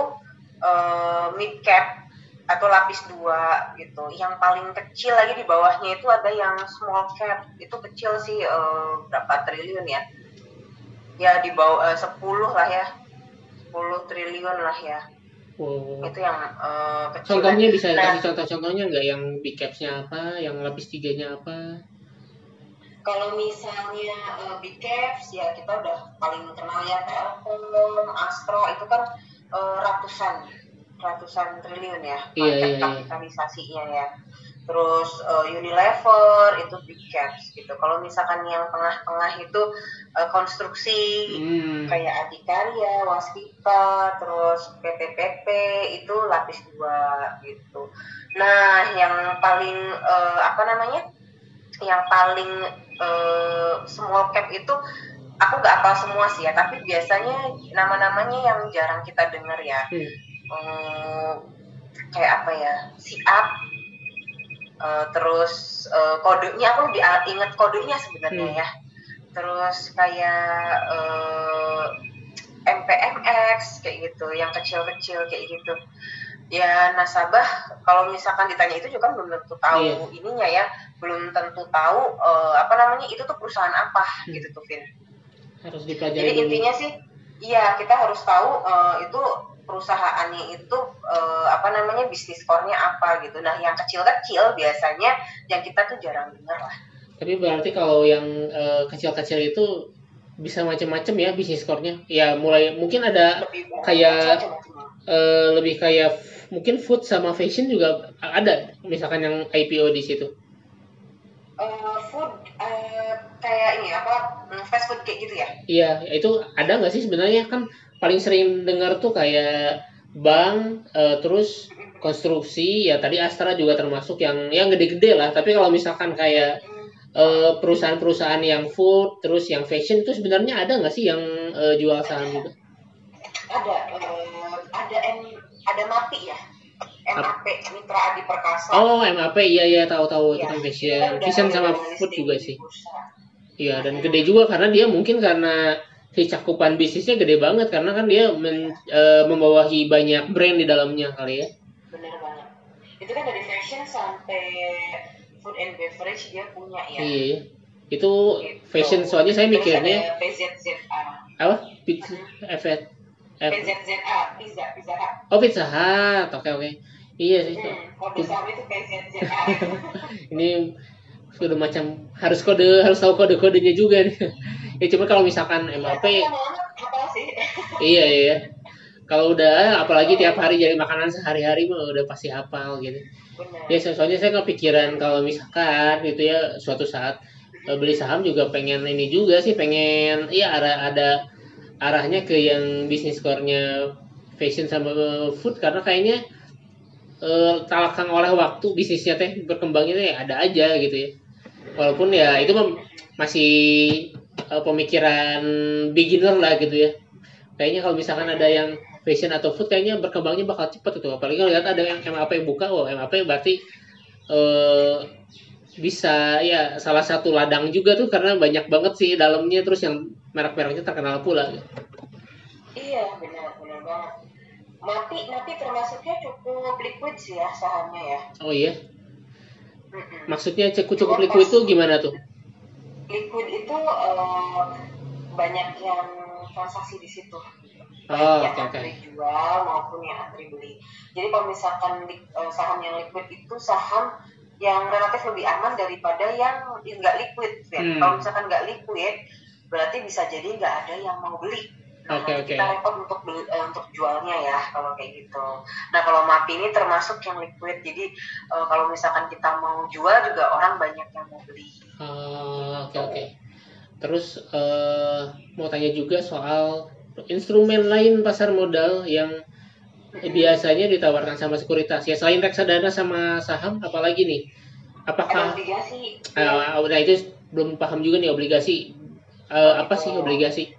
uh, mid cap atau lapis dua gitu. Yang paling kecil lagi di bawahnya itu ada yang small cap. Itu kecil sih uh, berapa triliun ya? Ya di bawah uh, 10 lah ya. 10 triliun lah ya. Oh. Itu yang uh, kecil. Contohnya bisa nah, kasih contoh-contohnya nggak yang big capsnya apa, yang lapis tiganya apa? Kalau misalnya uh, big caps ya kita udah paling kenal ya Telkom, Astro itu kan uh, ratusan ratusan triliun ya iya, iya, iya. kapitalisasinya ya. Terus uh, Unilever itu big caps gitu. Kalau misalkan yang tengah-tengah itu uh, konstruksi hmm. kayak Adikarya, Waskita, terus PPPP itu lapis dua gitu. Nah yang paling uh, apa namanya? Yang paling uh, small cap itu aku nggak apa semua sih ya tapi biasanya nama-namanya yang jarang kita dengar ya. Hmm um, kayak apa ya si up Uh, terus uh, kodenya aku lebih ingat kodenya sebenarnya hmm. ya. Terus kayak uh, MPMX kayak gitu, yang kecil-kecil kayak gitu. Ya nasabah kalau misalkan ditanya itu juga belum tentu tahu yeah. ininya ya, belum tentu tahu uh, apa namanya itu tuh perusahaan apa hmm. gitu tuh Vin. Harus dipelajari. Jadi dulu. intinya sih, iya kita harus tahu uh, itu perusahaannya itu uh, apa namanya bisnis core-nya apa gitu. Nah yang kecil-kecil biasanya yang kita tuh jarang dengar lah. Tapi berarti kalau yang kecil-kecil uh, itu bisa macam-macam ya bisnis core-nya. Ya mulai mungkin ada lebih kayak uh, lebih kayak mungkin food sama fashion juga ada misalkan yang IPO di situ. Uh, food uh, kayak ini apa mm, fast food kayak gitu ya? Iya itu ada nggak sih sebenarnya kan paling sering dengar tuh kayak bank uh, terus konstruksi ya tadi Astra juga termasuk yang yang gede-gede lah tapi kalau misalkan kayak Eh, perusahaan-perusahaan yang food terus yang fashion itu sebenarnya ada nggak sih yang uh, jual saham juga? Ada, uh, ada M, ada MAPI ya. MAP Mitra Adi Perkasa. Oh, MAP iya iya tahu-tahu ya, itu kan fashion. Fashion sama food juga sih. Iya, dan gede juga karena dia mungkin karena si cakupan bisnisnya gede banget karena kan dia men, e, membawahi banyak brand di dalamnya kali ya. Benar banget. Itu kan dari fashion sampai food and beverage dia punya ya. Iya. Itu gitu. fashion soalnya saya mikirnya PZZA. Apa? Pizza F PZZA, pizza, pizza Hut. Oh, pizza Hut. Oke, oke. Iya sih. Hmm, sama itu PZZA. Ini sudah macam harus kode harus tahu kode-kodenya juga nih. ya cuma kalau misalkan MAP ya, iya iya kalau udah apalagi tiap hari jadi makanan sehari-hari mah udah pasti hafal gitu Benar. ya soalnya saya kepikiran kalau misalkan gitu ya suatu saat e, beli saham juga pengen ini juga sih pengen iya arah ada arahnya ke yang bisnis core-nya fashion sama food karena kayaknya eh, talakang oleh waktu bisnisnya teh berkembangnya teh ada aja gitu ya walaupun ya itu masih eh, pemikiran beginner lah gitu ya. Kayaknya kalau misalkan ada yang fashion atau food kayaknya berkembangnya bakal cepat itu apalagi kalau lihat ada yang MAP buka oh MAP berarti uh, bisa ya salah satu ladang juga tuh karena banyak banget sih dalamnya terus yang merek-mereknya terkenal pula. Iya benar benar banget. Mati mati termasuknya cukup liquid sih ya sahamnya ya. Oh iya maksudnya cukup cukup liquid itu gimana tuh liquid itu uh, banyak yang transaksi di situ oh, yang okay, antri jual maupun yang antri beli. Jadi kalau misalkan uh, saham yang liquid itu saham yang relatif lebih aman daripada yang nggak liquid. Ya. Hmm. Kalau misalkan nggak liquid, berarti bisa jadi nggak ada yang mau beli. Nah, okay, okay. kita repot untuk beli, uh, untuk jualnya ya kalau kayak gitu. Nah kalau MAPI ini termasuk yang liquid, jadi uh, kalau misalkan kita mau jual juga orang banyak yang mau beli. Oke uh, oke. Okay, okay. Terus uh, mau tanya juga soal instrumen lain pasar modal yang biasanya ditawarkan sama sekuritas ya selain reksadana sama saham apalagi nih apakah obligasi uh, nah itu belum paham juga nih obligasi uh, apa sih obligasi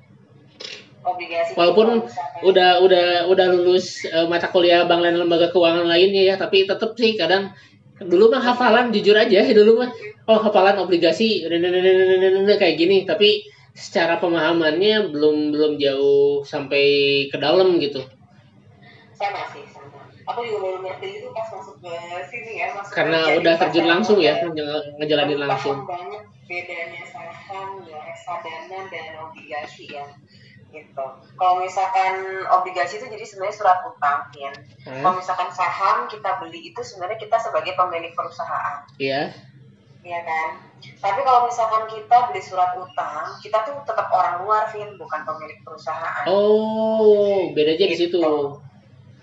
obligasi walaupun udah udah udah lulus uh, mata kuliah bank dan lembaga keuangan lainnya ya tapi tetap sih kadang dulu mah hafalan jujur aja dulu mah oh hafalan obligasi kayak gini tapi secara pemahamannya belum belum jauh sampai ke dalam gitu. Sama sih, sama. Aku juga baru ngerti itu pas masuk ke sini ya. Masuk Karena udah terjun langsung ya, ngejalanin langsung. banyak bedanya saham, ya, reksadana dan obligasi ya gitu. Kalau misalkan obligasi itu jadi sebenarnya surat utang, ya. Hmm. Kalau misalkan saham kita beli itu sebenarnya kita sebagai pemilik perusahaan. Iya. Iya kan. Tapi kalau misalkan kita beli surat utang, kita tuh tetap orang luar, Vin, bukan pemilik perusahaan. Oh, beda aja di situ.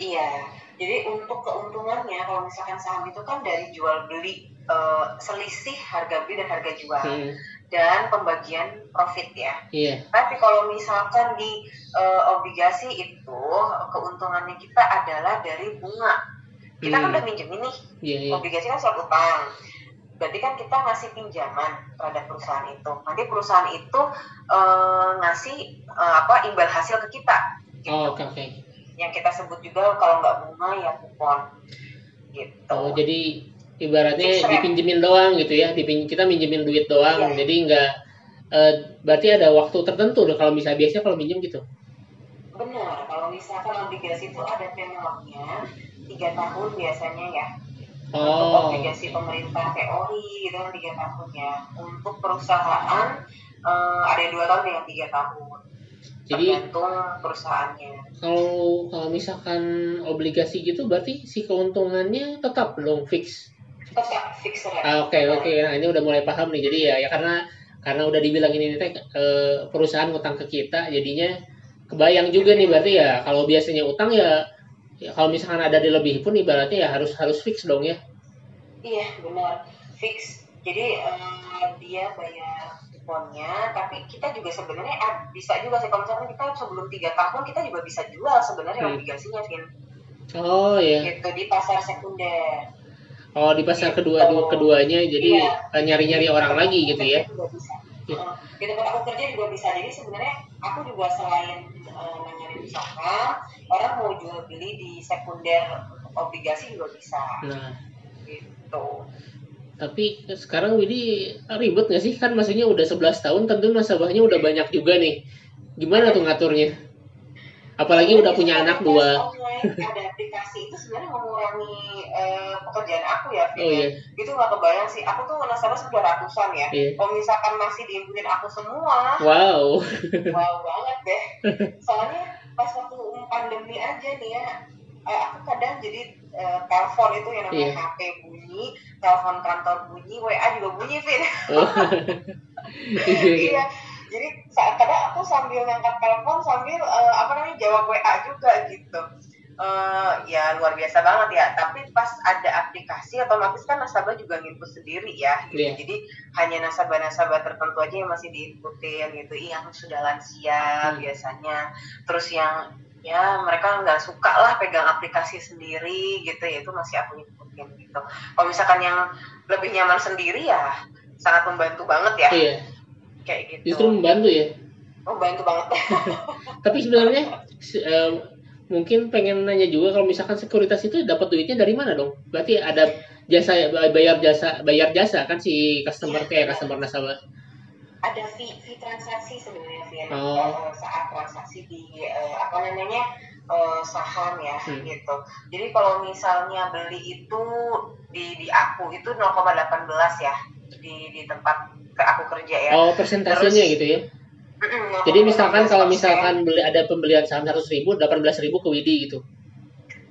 Iya. Jadi untuk keuntungannya, kalau misalkan saham itu kan dari jual beli uh, selisih harga beli dan harga jual. Hmm. Dan pembagian profit ya. Iya. Tapi kalau misalkan di uh, obligasi itu keuntungannya kita adalah dari bunga. Kita kan hmm. kan udah minjem ini. Yeah, yeah. Obligasi kan surat utang berarti kan kita ngasih pinjaman terhadap perusahaan itu nanti perusahaan itu uh, ngasih uh, apa imbal hasil ke kita gitu. oh, oke okay, okay. yang kita sebut juga kalau nggak bunga ya kupon gitu oh jadi ibaratnya dipinjemin doang gitu ya dipin kita minjemin duit doang Iya. jadi nggak eh, berarti ada waktu tertentu dong kalau bisa biasanya kalau minjem gitu Benar, kalau misalkan obligasi itu ada tenornya tiga tahun biasanya ya. Untuk oh obligasi pemerintah teori gitu kan tiga tahun ya. Untuk perusahaan eh, ada yang dua tahun dengan tiga tahun. jadi Tergantung perusahaannya. kalau kalau misalkan obligasi gitu berarti si keuntungannya tetap dong fix Tetap fix rate. Ah, oke oke nah ini udah mulai paham nih jadi ya ya karena karena udah dibilang ini teh eh, perusahaan utang ke kita jadinya kebayang juga nih berarti ya kalau biasanya utang ya, ya kalau misalkan ada di lebih pun ibaratnya ya harus harus fix dong ya Iya benar fix. Jadi eh, dia bayar kuponnya, tapi kita juga sebenarnya ah, bisa juga sih kalau misalkan kita sebelum tiga tahun kita juga bisa jual sebenarnya Hmm. obligasinya Vin. oh ya Gitu di pasar sekunder. Oh di pasar Gitu. kedua dua keduanya jadi Iya. nyari-nyari orang lagi gitu ya. Iya. Di tempat aku kerja juga bisa. Jadi sebenarnya aku juga selain eh, nanganin saham, orang mau jual beli di sekunder obligasi juga bisa. nah Gitu. tapi sekarang Widi ribet nggak sih kan maksudnya udah 11 tahun tentu nasabahnya udah banyak juga nih gimana tuh ngaturnya apalagi udah punya anak dua Online, ada aplikasi itu sebenarnya mengurangi eh, pekerjaan aku ya. Oh, iya. Itu nggak kebayang sih. Aku tuh nasabah sudah ratusan ya. Iya. Kalau misalkan masih diimpunin aku semua, wow wow banget deh. Soalnya pas waktu pandemi aja nih ya, eh, aku kadang jadi eh, telepon itu yang namanya Iya. HP bunyi, telepon kantor bunyi, WA juga bunyi, Vin. oh. iya, iya. iya jadi saat kadang aku sambil ngangkat telepon sambil eh, apa namanya jawab WA juga gitu. Eh, ya luar biasa banget ya. Tapi pas ada aplikasi otomatis kan nasabah juga nginput sendiri ya gitu. Iya. jadi hanya nasabah-nasabah tertentu aja yang masih diinputin gitu. Yang sudah lansia Hmm. biasanya. Terus yang ya mereka nggak suka lah pegang aplikasi sendiri gitu. Ya itu masih aku inputin gitu. Kalau misalkan yang lebih nyaman sendiri ya sangat membantu banget ya. Iya kayak gitu. justru membantu ya Oh bantu banget. tapi sebenarnya se- eh, mungkin pengen nanya juga kalau misalkan sekuritas itu dapat duitnya dari mana dong berarti ada jasa bayar jasa bayar jasa kan si customer kayak customer nasabah Ada fee, fee transaksi sebenarnya Vian. Oh. Saat transaksi di eh, apa namanya eh, saham ya Hmm. gitu. Jadi kalau misalnya beli itu di di aku itu 0,18 ya di di tempat ke aku kerja ya. oh persentasenya Terus- gitu ya jadi misalkan kalau 0,18%. misalkan beli ada pembelian saham seratus ribu delapan belas ribu ke Widi gitu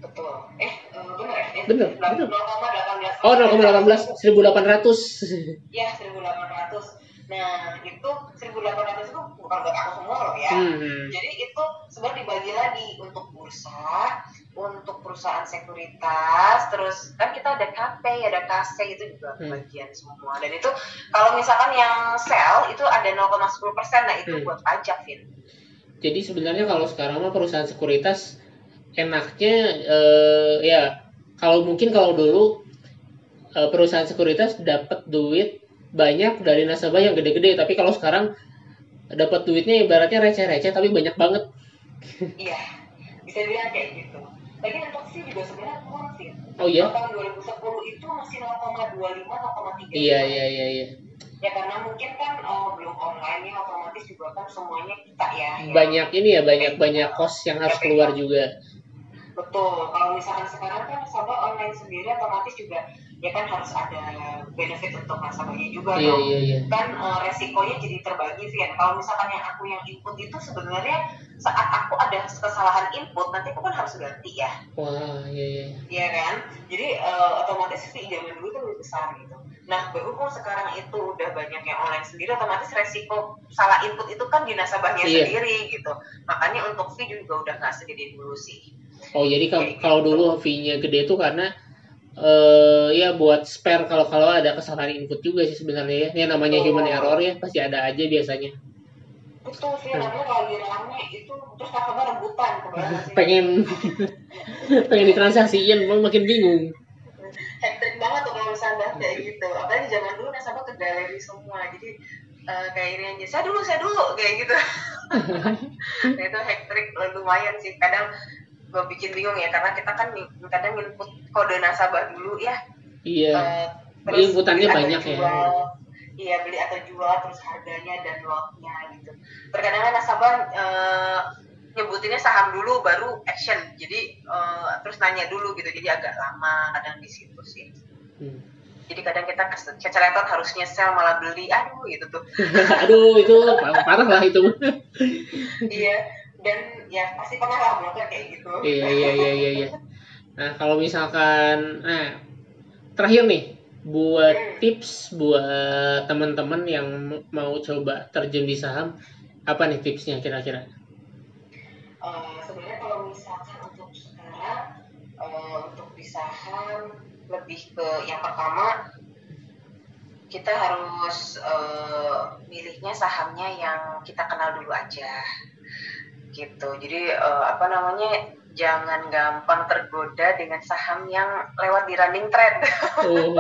betul. Eh eh, benar ya? Eh, bener. 0,18. oh 0,18 1800 Ya 1800. Nah itu 1800 itu bukan buat aku semua loh ya. hmm. Jadi itu sebenarnya dibagi lagi untuk bursa, untuk perusahaan sekuritas, terus kan kita ada KP, ada KC itu juga Hmm. bagian semua. Dan itu kalau misalkan yang sell itu ada 0,10 persen, nah itu Hmm. buat pajak, Vin. Jadi sebenarnya kalau sekarang mah perusahaan sekuritas enaknya eh, ya kalau mungkin kalau dulu eh, perusahaan sekuritas dapat duit banyak dari nasabah yang gede-gede tapi kalau sekarang dapat duitnya ibaratnya receh-receh tapi banyak banget. Iya, bisa bilang kayak gitu. Lagi fee juga sebenarnya kurang, Vin. Oh iya? Tahun 2010 itu masih 0,25, 0,3. Iya iya iya iya. Ya karena mungkin kan oh, belum online ya otomatis juga kan semuanya kita ya. yang- Banyak ini ya banyak banyak kos yang harus keluar juga. Betul. Kalau misalkan sekarang kan nasabah online sendiri otomatis juga ya kan harus ada benefit untuk nasabahnya juga Iya dong. iya iya. Kan eh, resikonya jadi terbagi sih kan. Kalau misalkan yang aku yang input itu sebenarnya saat aku ada kesalahan input nanti aku kan harus ganti ya, Wah iya iya. iya kan? Jadi eh, otomatis fee zaman dulu itu lebih besar gitu. Nah berhubung sekarang itu udah banyak yang online sendiri, otomatis resiko salah input itu kan di nasabahnya Iya. sendiri gitu. Makanya untuk fee juga udah nggak segede dulu sih. Oh jadi kal- kalau dulu fee-nya gede itu karena eh ya buat spare kalau kalau ada kesalahan input juga sih sebenarnya ya. Ini namanya human error ya pasti ada aja biasanya. Betul sih, lagi rame itu terus nasabah rebutan pengen pengen ditransaksiin malah makin bingung. hektik banget tuh kalau misalnya kayak gitu. Apalagi zaman dulu nasabah ke galeri semua, jadi eh, kayak ini aja. Saya dulu, saya dulu kayak gitu. nah, itu hektik lumayan sih. Kadang gue bikin bingung ya karena kita kan kadang input kode nasabah dulu ya Iya. Eh, Beli inputannya banyak ya. jual. Iya beli atau jual terus harganya dan lotnya gitu. Terkadang kan nasabah eh, nyebutinnya saham dulu baru action. Jadi eh, terus nanya dulu gitu. Jadi agak lama kadang di situ sih. Hmm. Jadi kadang kita keceletot harusnya sell malah beli. Aduh gitu tuh. Aduh itu par- parah lah itu. iya. Dan ya pasti pernah lah broker kayak gitu. iya iya iya iya. iya. Nah kalau misalkan, nah terakhir nih buat tips buat teman-teman yang mau coba terjun di saham, apa nih tipsnya kira-kira? Eh, sebenarnya kalau misalkan untuk sekarang eh, untuk di saham lebih ke yang pertama kita harus eh, milihnya sahamnya yang kita kenal dulu aja gitu. Jadi eh, apa namanya jangan gampang tergoda dengan saham yang lewat di running trend. Oh,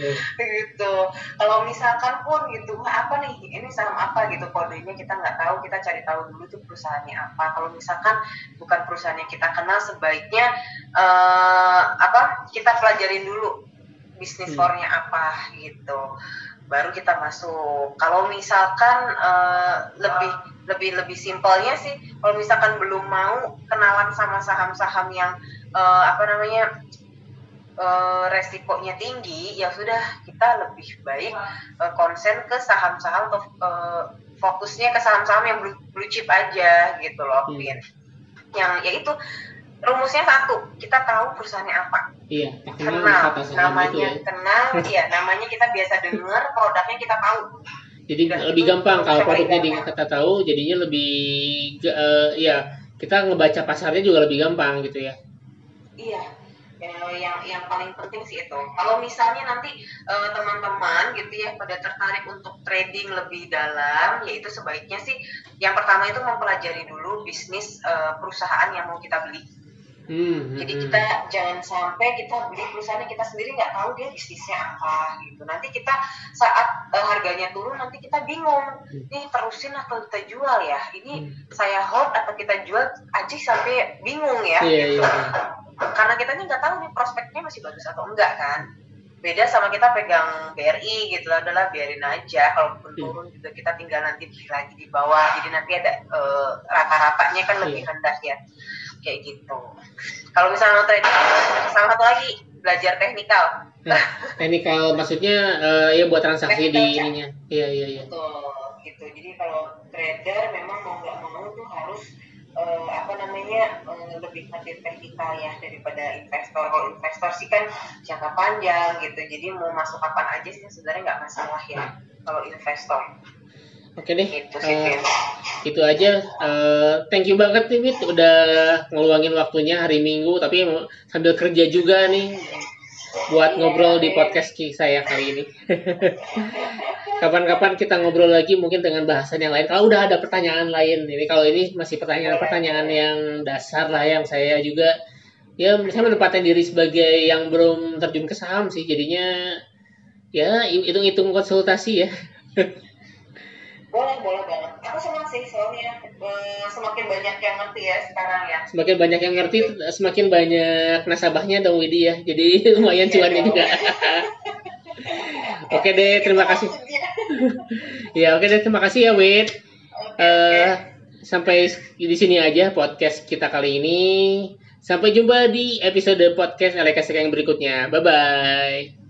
gitu. Kalau misalkan pun gitu wah apa nih? Ini saham apa? Gitu. Kodenya kita nggak tahu kita cari tahu dulu tuh perusahaannya apa. Kalau misalkan bukan perusahaan yang kita kenal sebaiknya eh, apa kita pelajarin dulu bisnis Hmm. core-nya apa gitu. Baru kita masuk. Kalau misalkan eh, lebih lebih lebih simpelnya sih kalau misalkan belum mau kenalan sama saham-saham yang eh, apa namanya eh, resikonya tinggi, ya sudah kita lebih baik eh, konsen ke saham-saham atau eh, fokusnya ke saham-saham yang blue, blue chip aja gitu loh, Hmm. Vin. Yang yaitu rumusnya satu, kita tahu perusahaannya apa, iya. Kenal kata saham itu namanya ya. kenal, ya namanya kita biasa dengar, produknya kita tahu. Jadi lebih gampang kalau produknya di kita tahu, jadinya lebih eh, ya kita ngebaca pasarnya juga lebih gampang gitu ya. Iya, eh, yang yang paling penting sih itu. Kalau misalnya nanti eh, teman-teman gitu ya pada tertarik untuk trading lebih dalam, yaitu sebaiknya sih yang pertama itu mempelajari dulu bisnis eh, perusahaan yang mau kita beli. Hmm, hmm, Jadi hmm. kita jangan sampai kita beli perusahaan yang kita sendiri nggak tahu dia bisnisnya apa gitu. Nanti kita saat eh, harganya turun nanti kita bingung, nih terusin atau kita jual ya? Ini Hmm. saya hold atau kita jual aja sampai bingung ya. Iya, gitu. iya, iya. Karena kita nggak tahu nih prospeknya masih bagus atau enggak kan. Beda sama kita pegang BRI gitu lah, adalah biarin aja. Kalaupun Hmm. turun juga kita tinggal nanti beli lagi di bawah. Jadi nanti ada eh, rata-ratanya kan lebih Iya. rendah ya kayak gitu. Kalau misalnya trading, sama satu lagi belajar teknikal. Nah, teknikal maksudnya eh, ya buat transaksi di ininya. Iya iya iya. Betul, gitu. Jadi kalau trader memang mau nggak mau tuh harus eh, apa namanya eh, lebih ngerti teknikal ya daripada investor. Kalau investor sih kan jangka panjang gitu. Jadi mau masuk kapan aja sih sebenarnya nggak masalah ya kalau investor. Oke deh. Gitu sih. eh, itu aja. Eh, thank you banget nih Wit udah ngeluangin waktunya hari Minggu tapi sambil kerja juga nih buat ngobrol di podcast ki- saya kali ini. Kapan-kapan kita ngobrol lagi mungkin dengan bahasan yang lain. Kalau udah ada pertanyaan lain, ini kalau ini masih pertanyaan-pertanyaan yang dasar lah yang saya juga ya saya menempatkan diri sebagai yang belum terjun ke saham sih jadinya ya hitung-hitung konsultasi ya. Boleh, boleh banget. Aku senang sih soalnya eh, semakin banyak yang ngerti ya sekarang ya. semakin banyak yang ngerti semakin banyak nasabahnya dong Widi ya. Jadi lumayan Iya cuannya juga oke deh terima kasih. Ya oke deh terima kasih ya Wid. Oke, Eh, sampai di sini aja podcast kita kali ini. Sampai jumpa di episode podcast LKS yang berikutnya. Bye bye